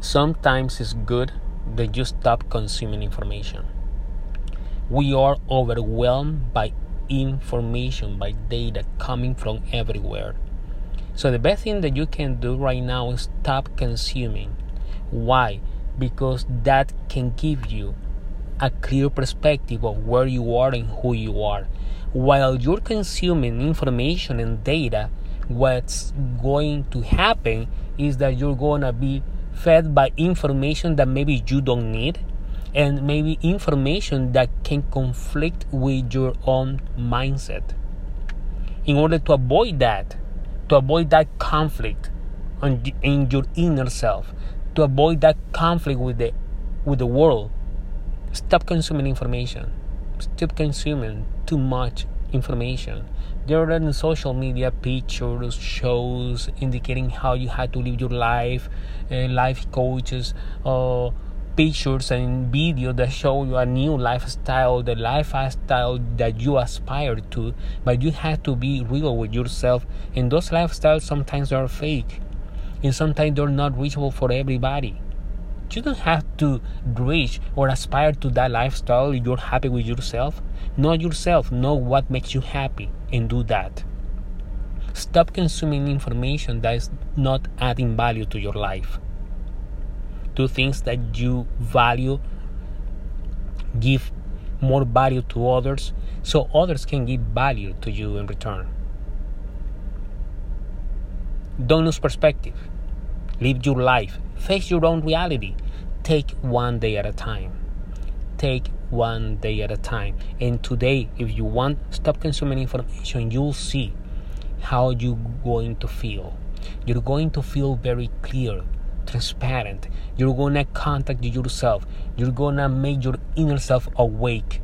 sometimes it's good that you stop consuming information. We are overwhelmed by information, by data coming from everywhere. So, the best thing that you can do right now is stop consuming. Why? Because that can give you a clear perspective of where you are and who you are. While you're consuming information and data, what's going to happen is that you're going to be fed by information that maybe you don't need and maybe information that can conflict with your own mindset. In order to avoid that, to avoid that conflict in your inner self, to avoid that conflict with the with the world, stop consuming information. Stop consuming too much information. There are in social media pictures, shows indicating how you had to live your life, uh, life coaches, uh, pictures and video that show you a new lifestyle, the lifestyle that you aspire to, but you have to be real with yourself. And those lifestyles sometimes are fake, and sometimes they're not reachable for everybody. You don't have to reach or aspire to that lifestyle if you're happy with yourself. Know yourself, know what makes you happy, and do that. Stop consuming information that is not adding value to your life do things that you value, give more value to others so others can give value to you in return. Don't lose perspective. Live your life. Face your own reality. Take one day at a time. Take one day at a time. And today, if you want, stop consuming information. You'll see how you're going to feel. You're going to feel very clear transparent. You're gonna contact yourself. You're gonna make your inner self awake.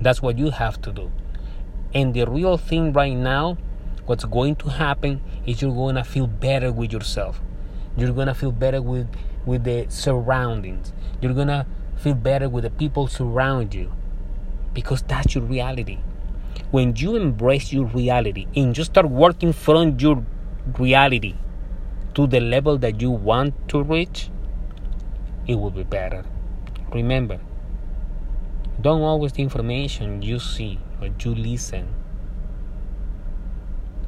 That's what you have to do. And the real thing right now, what's going to happen is you're gonna feel better with yourself. You're gonna feel better with with the surroundings. You're gonna feel better with the people surround you. Because that's your reality. When you embrace your reality and you start working from your reality, to the level that you want to reach, it will be better. Remember, don't always the information you see or you listen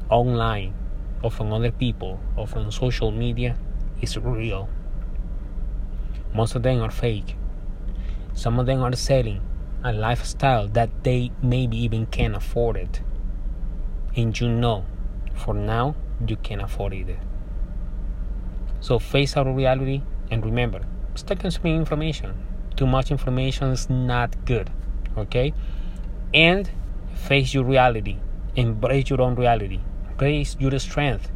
online or from other people or from social media is real. Most of them are fake. Some of them are selling a lifestyle that they maybe even can't afford it. And you know, for now, you can't afford it. So face our reality and remember, stop consuming information. Too much information is not good. Okay? And face your reality. Embrace your own reality. Embrace your strength.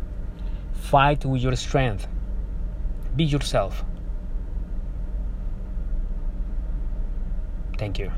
Fight with your strength. Be yourself. Thank you.